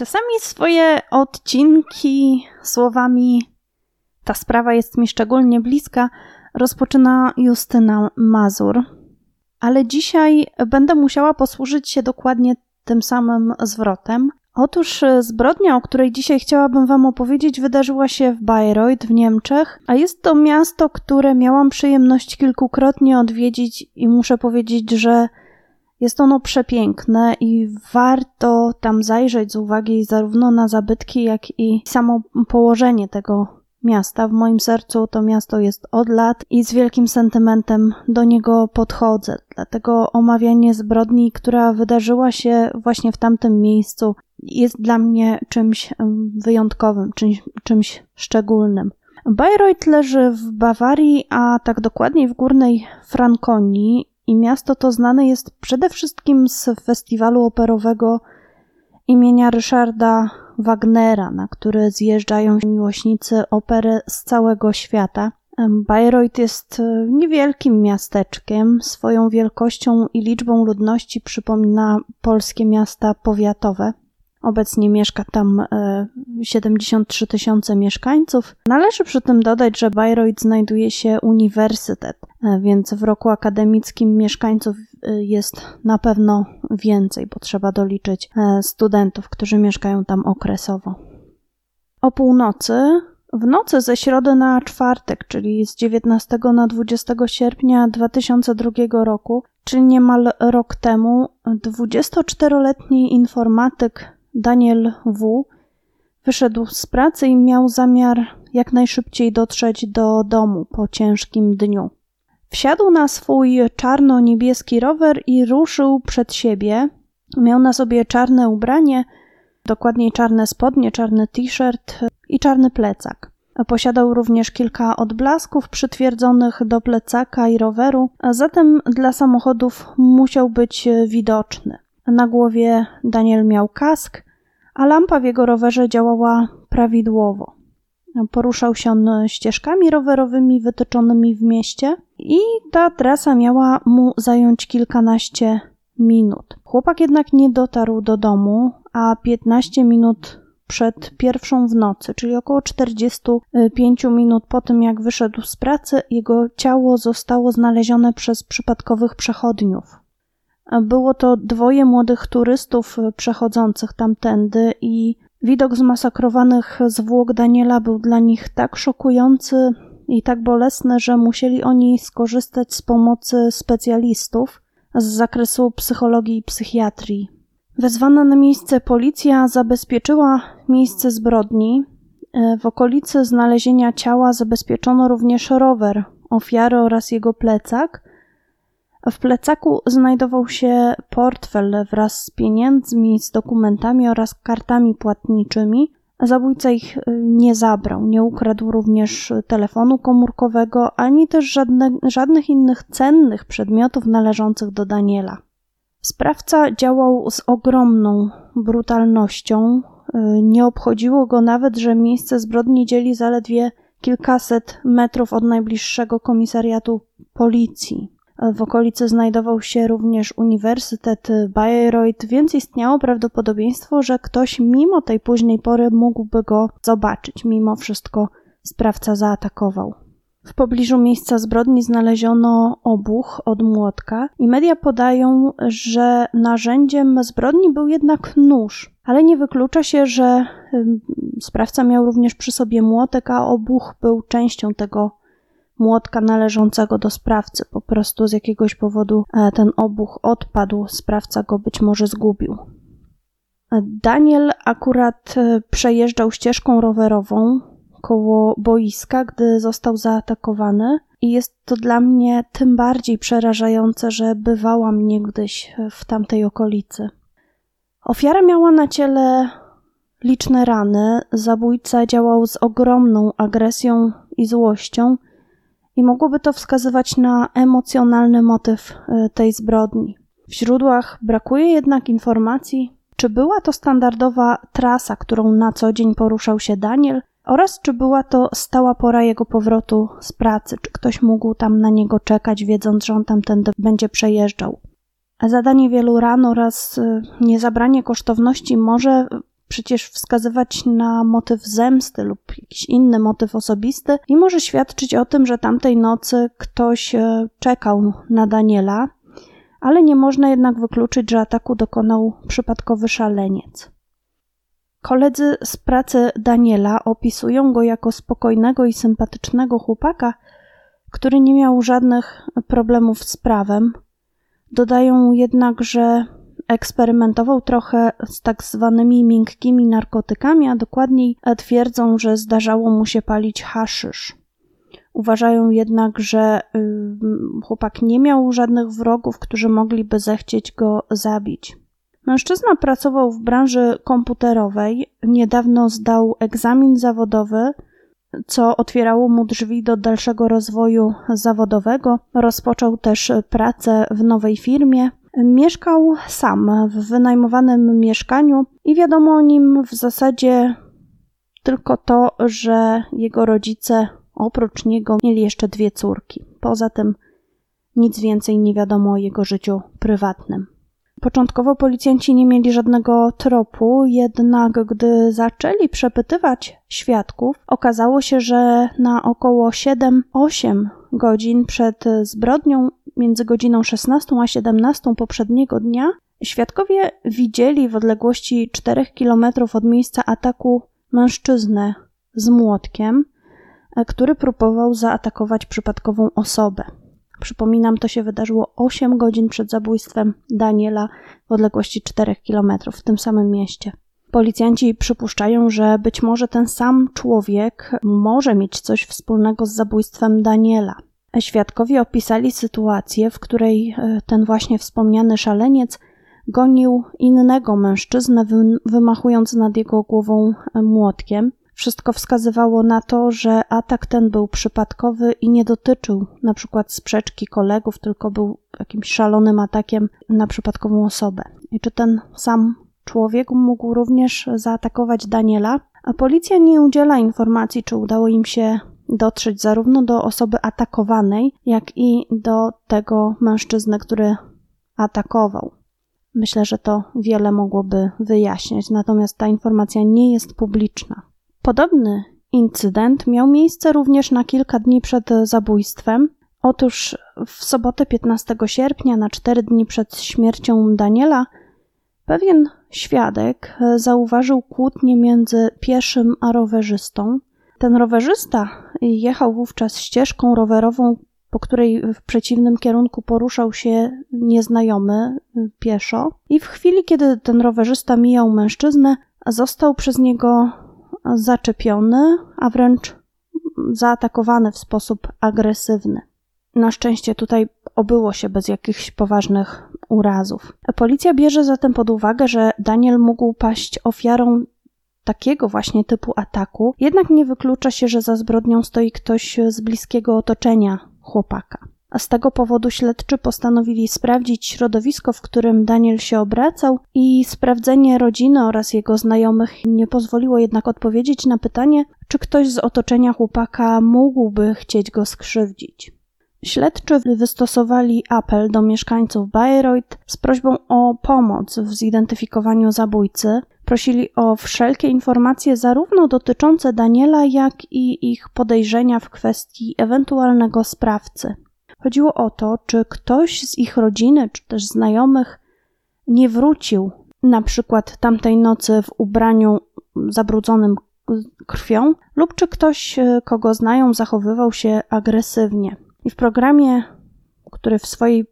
Czasami swoje odcinki słowami ta sprawa jest mi szczególnie bliska rozpoczyna Justyna Mazur. Ale dzisiaj będę musiała posłużyć się dokładnie tym samym zwrotem. Otóż zbrodnia, o której dzisiaj chciałabym Wam opowiedzieć, wydarzyła się w Bayreuth w Niemczech, a jest to miasto, które miałam przyjemność kilkukrotnie odwiedzić i muszę powiedzieć, że jest ono przepiękne i warto tam zajrzeć z uwagi zarówno na zabytki, jak i samo położenie tego miasta. W moim sercu to miasto jest od lat i z wielkim sentymentem do niego podchodzę. Dlatego omawianie zbrodni, która wydarzyła się właśnie w tamtym miejscu, jest dla mnie czymś wyjątkowym, czymś, czymś szczególnym. Bayreuth leży w Bawarii, a tak dokładniej w górnej Frankonii i miasto to znane jest przede wszystkim z festiwalu operowego imienia Ryszarda Wagnera, na który zjeżdżają miłośnicy opery z całego świata. Bayreuth jest e, niewielkim miasteczkiem. Swoją wielkością i liczbą ludności przypomina polskie miasta powiatowe. Obecnie mieszka tam 73 e, tysiące mieszkańców. Należy przy tym dodać, że Bayreuth znajduje się uniwersytet, e, więc w roku akademickim mieszkańców e, jest na pewno więcej, bo trzeba doliczyć studentów, którzy mieszkają tam okresowo. O północy w nocy ze środy na czwartek, czyli z 19 na 20 sierpnia 2002 roku, czyli niemal rok temu, 24-letni informatyk Daniel W. wyszedł z pracy i miał zamiar jak najszybciej dotrzeć do domu po ciężkim dniu. Wsiadł na swój czarno-niebieski rower i ruszył przed siebie. Miał na sobie czarne ubranie, dokładniej czarne spodnie, czarny t-shirt i czarny plecak. Posiadał również kilka odblasków przytwierdzonych do plecaka i roweru, a zatem dla samochodów musiał być widoczny. Na głowie Daniel miał kask, a lampa w jego rowerze działała prawidłowo. Poruszał się on ścieżkami rowerowymi wytyczonymi w mieście i ta trasa miała mu zająć kilkanaście minut. Chłopak jednak nie dotarł do domu, a 15 minut przed pierwszą w nocy, czyli około 45 minut po tym, jak wyszedł z pracy, jego ciało zostało znalezione przez przypadkowych przechodniów. Było to dwoje młodych turystów przechodzących tamtędy i widok zmasakrowanych zwłok Daniela był dla nich tak szokujący i tak bolesny, że musieli oni skorzystać z pomocy specjalistów z zakresu psychologii i psychiatrii. Wezwana na miejsce policja zabezpieczyła miejsce zbrodni. W okolicy znalezienia ciała zabezpieczono również rower ofiary oraz jego plecak – w plecaku znajdował się portfel wraz z pieniędzmi, z dokumentami oraz kartami płatniczymi. Zabójca ich y, nie zabrał, nie ukradł również telefonu komórkowego ani też żadne, żadnych innych cennych przedmiotów należących do Daniela. Sprawca działał z ogromną brutalnością. Y, nie obchodziło go nawet, że miejsce zbrodni dzieli zaledwie kilkaset metrów od najbliższego komisariatu policji. W okolicy znajdował się również Uniwersytet Bayreuth, więc istniało prawdopodobieństwo, że ktoś mimo tej późnej pory mógłby go zobaczyć. Mimo wszystko sprawca zaatakował. W pobliżu miejsca zbrodni znaleziono obuch od młotka i media podają, że narzędziem zbrodni był jednak nóż, ale nie wyklucza się, że sprawca miał również przy sobie młotek, a obuch był częścią tego młotka należącego do sprawcy. Po prostu z jakiegoś powodu e, ten obuch odpadł, sprawca go być może zgubił. E, Daniel akurat e, przejeżdżał ścieżką rowerową koło boiska, gdy został zaatakowany. I jest to dla mnie tym bardziej przerażające, że bywałam niegdyś w tamtej okolicy. Ofiara miała na ciele liczne rany. Zabójca działał z ogromną agresją i złością i mogłoby to wskazywać na emocjonalny motyw e, tej zbrodni. W źródłach brakuje jednak informacji, czy była to standardowa trasa, którą na co dzień poruszał się Daniel, oraz czy była to stała pora jego powrotu z pracy, czy ktoś mógł tam na niego czekać, wiedząc, że on tamtędy będzie przejeżdżał. Zadanie wielu ran oraz e, niezabranie kosztowności może przecież wskazywać na motyw zemsty lub jakiś inny motyw osobisty i może świadczyć o tym, że tamtej nocy ktoś e, czekał na Daniela, ale nie można jednak wykluczyć, że ataku dokonał przypadkowy szaleniec. Koledzy z pracy Daniela opisują go jako spokojnego i sympatycznego chłopaka, który nie miał żadnych problemów z prawem. Dodają jednak, że eksperymentował trochę z tak zwanymi miękkimi narkotykami, a dokładniej twierdzą, że zdarzało mu się palić haszysz. Uważają jednak, że chłopak nie miał żadnych wrogów, którzy mogliby zechcieć go zabić. Mężczyzna pracował w branży komputerowej, niedawno zdał egzamin zawodowy, co otwierało mu drzwi do dalszego rozwoju zawodowego. Rozpoczął też pracę w nowej firmie. Mieszkał sam w wynajmowanym mieszkaniu i wiadomo o nim w zasadzie tylko to, że jego rodzice oprócz niego mieli jeszcze dwie córki. Poza tym nic więcej nie wiadomo o jego życiu prywatnym. Początkowo policjanci nie mieli żadnego tropu, jednak gdy zaczęli przepytywać świadków, okazało się, że na około 7-8 godzin przed zbrodnią, między godziną 16 a 17 poprzedniego dnia, świadkowie widzieli w odległości 4 km od miejsca ataku mężczyznę z młotkiem, który próbował zaatakować przypadkową osobę. Przypominam, to się wydarzyło 8 godzin przed zabójstwem Daniela w odległości 4 km w tym samym mieście. Policjanci przypuszczają, że być może ten sam człowiek może mieć coś wspólnego z zabójstwem Daniela. Świadkowie opisali sytuację, w której e, ten właśnie wspomniany szaleniec gonił innego mężczyznę, wymachując nad jego głową e, młotkiem. Wszystko wskazywało na to, że atak ten był przypadkowy i nie dotyczył na przykład sprzeczki kolegów, tylko był jakimś szalonym atakiem na przypadkową osobę. I czy ten sam człowiek mógł również zaatakować Daniela? A policja nie udziela informacji, czy udało im się dotrzeć zarówno do osoby atakowanej, jak i do tego mężczyzny, który atakował. Myślę, że to wiele mogłoby wyjaśniać, natomiast ta informacja nie jest publiczna. Podobny incydent miał miejsce również na kilka dni przed zabójstwem. Otóż w sobotę 15 sierpnia, na cztery dni przed śmiercią Daniela, pewien świadek zauważył kłótnię między pieszym a rowerzystą. Ten rowerzysta jechał wówczas ścieżką rowerową, po której w przeciwnym kierunku poruszał się nieznajomy pieszo, i w chwili, kiedy ten rowerzysta mijał mężczyznę, został przez niego zaczepiony, a wręcz zaatakowany w sposób agresywny. Na szczęście tutaj obyło się bez jakichś poważnych urazów. Policja bierze zatem pod uwagę, że Daniel mógł paść ofiarą takiego właśnie typu ataku, jednak nie wyklucza się, że za zbrodnią stoi ktoś z bliskiego otoczenia chłopaka a z tego powodu śledczy postanowili sprawdzić środowisko, w którym Daniel się obracał i sprawdzenie rodziny oraz jego znajomych nie pozwoliło jednak odpowiedzieć na pytanie, czy ktoś z otoczenia chłopaka mógłby chcieć go skrzywdzić. Śledczy wystosowali apel do mieszkańców Bayreuth z prośbą o pomoc w zidentyfikowaniu zabójcy. Prosili o wszelkie informacje, zarówno dotyczące Daniela, jak i ich podejrzenia w kwestii ewentualnego sprawcy. Chodziło o to, czy ktoś z ich rodziny, czy też znajomych nie wrócił na przykład tamtej nocy w ubraniu zabrudzonym krwią, lub czy ktoś, e, kogo znają, zachowywał się agresywnie. I w programie, który w swojej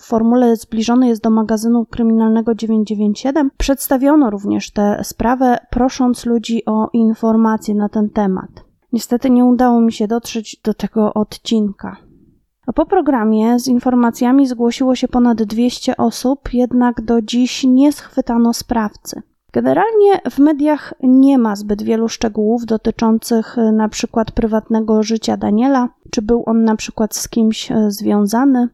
formule zbliżony jest do magazynu kryminalnego 997, przedstawiono również tę sprawę, prosząc ludzi o informacje na ten temat. Niestety nie udało mi się dotrzeć do tego odcinka. Po programie z informacjami zgłosiło się ponad 200 osób, jednak do dziś nie schwytano sprawcy. Generalnie w mediach nie ma zbyt wielu szczegółów dotyczących e, na przykład prywatnego życia Daniela, czy był on na przykład z kimś e, związany,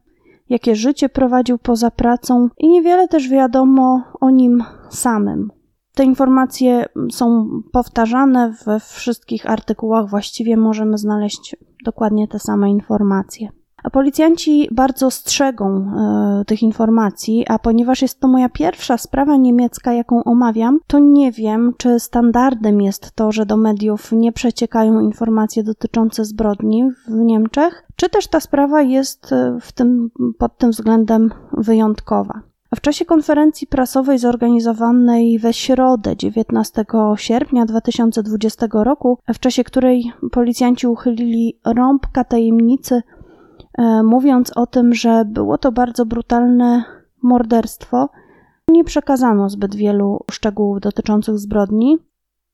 jakie życie prowadził poza pracą i niewiele też wiadomo o nim samym. Te informacje są powtarzane we wszystkich artykułach, właściwie możemy znaleźć dokładnie te same informacje. Policjanci bardzo strzegą e, tych informacji, a ponieważ jest to moja pierwsza sprawa niemiecka, jaką omawiam, to nie wiem, czy standardem jest to, że do mediów nie przeciekają informacje dotyczące zbrodni w Niemczech, czy też ta sprawa jest e, w tym, pod tym względem wyjątkowa. W czasie konferencji prasowej zorganizowanej we środę 19 sierpnia 2020 roku, w czasie której policjanci uchylili rąbka tajemnicy, mówiąc o tym, że było to bardzo brutalne morderstwo, nie przekazano zbyt wielu szczegółów dotyczących zbrodni.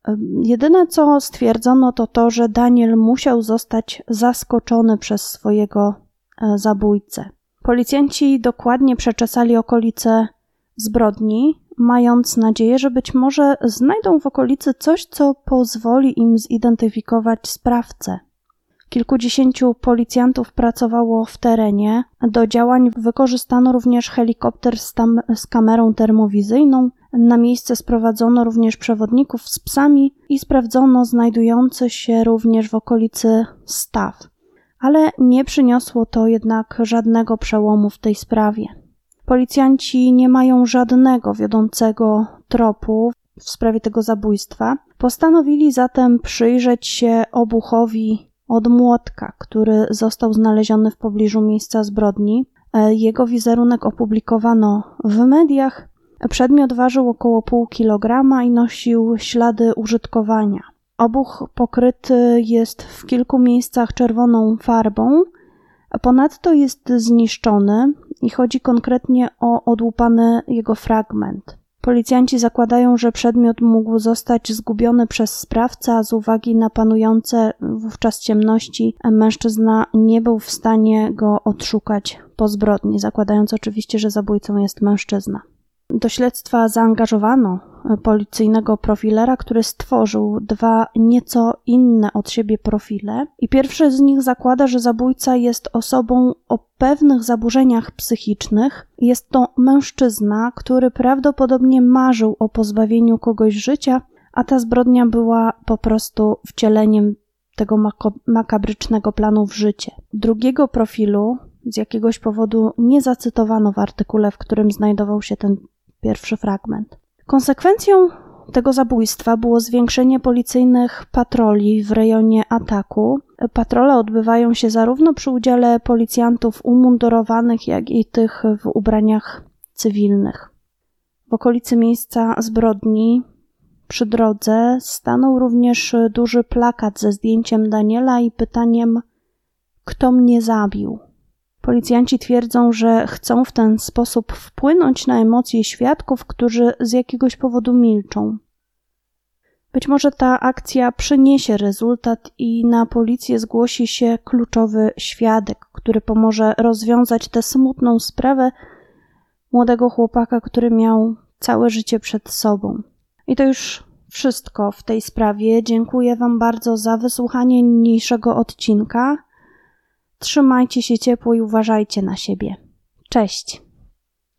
E, jedyne co stwierdzono to to, że Daniel musiał zostać zaskoczony przez swojego e, zabójcę. Policjanci dokładnie przeczesali okolice zbrodni, mając nadzieję, że być może znajdą w okolicy coś, co pozwoli im zidentyfikować sprawcę. Kilkudziesięciu policjantów pracowało w terenie. Do działań wykorzystano również helikopter z, tam, z kamerą termowizyjną. Na miejsce sprowadzono również przewodników z psami i sprawdzono znajdujący się również w okolicy staw ale nie przyniosło to jednak żadnego przełomu w tej sprawie. Policjanci nie mają żadnego wiodącego tropu w sprawie tego zabójstwa. Postanowili zatem przyjrzeć się obuchowi od młotka, który został znaleziony w pobliżu miejsca zbrodni. E, jego wizerunek opublikowano w mediach. Przedmiot ważył około pół kilograma i nosił ślady użytkowania. Obuch pokryty jest w kilku miejscach czerwoną farbą, ponadto jest zniszczony i chodzi konkretnie o odłupany jego fragment. Policjanci zakładają, że przedmiot mógł zostać zgubiony przez sprawcę, a z uwagi na panujące wówczas ciemności mężczyzna nie był w stanie go odszukać po zbrodni, zakładając oczywiście, że zabójcą jest mężczyzna. Do śledztwa zaangażowano policyjnego profilera, który stworzył dwa nieco inne od siebie profile. I pierwszy z nich zakłada, że zabójca jest osobą o pewnych zaburzeniach psychicznych. Jest to mężczyzna, który prawdopodobnie marzył o pozbawieniu kogoś życia, a ta zbrodnia była po prostu wcieleniem tego makabrycznego planu w życie. Drugiego profilu z jakiegoś powodu nie zacytowano w artykule, w którym znajdował się ten pierwszy fragment. Konsekwencją tego zabójstwa było zwiększenie policyjnych patroli w rejonie ataku. Patrole odbywają się zarówno przy udziale policjantów umundurowanych, jak i tych w ubraniach cywilnych. W okolicy miejsca zbrodni przy drodze stanął również duży plakat ze zdjęciem Daniela i pytaniem: Kto mnie zabił? Policjanci twierdzą, że chcą w ten sposób wpłynąć na emocje świadków, którzy z jakiegoś powodu milczą. Być może ta akcja przyniesie rezultat i na policję zgłosi się kluczowy świadek, który pomoże rozwiązać tę smutną sprawę młodego chłopaka, który miał całe życie przed sobą. I to już wszystko w tej sprawie. Dziękuję Wam bardzo za wysłuchanie niniejszego odcinka. Trzymajcie się ciepło i uważajcie na siebie. Cześć!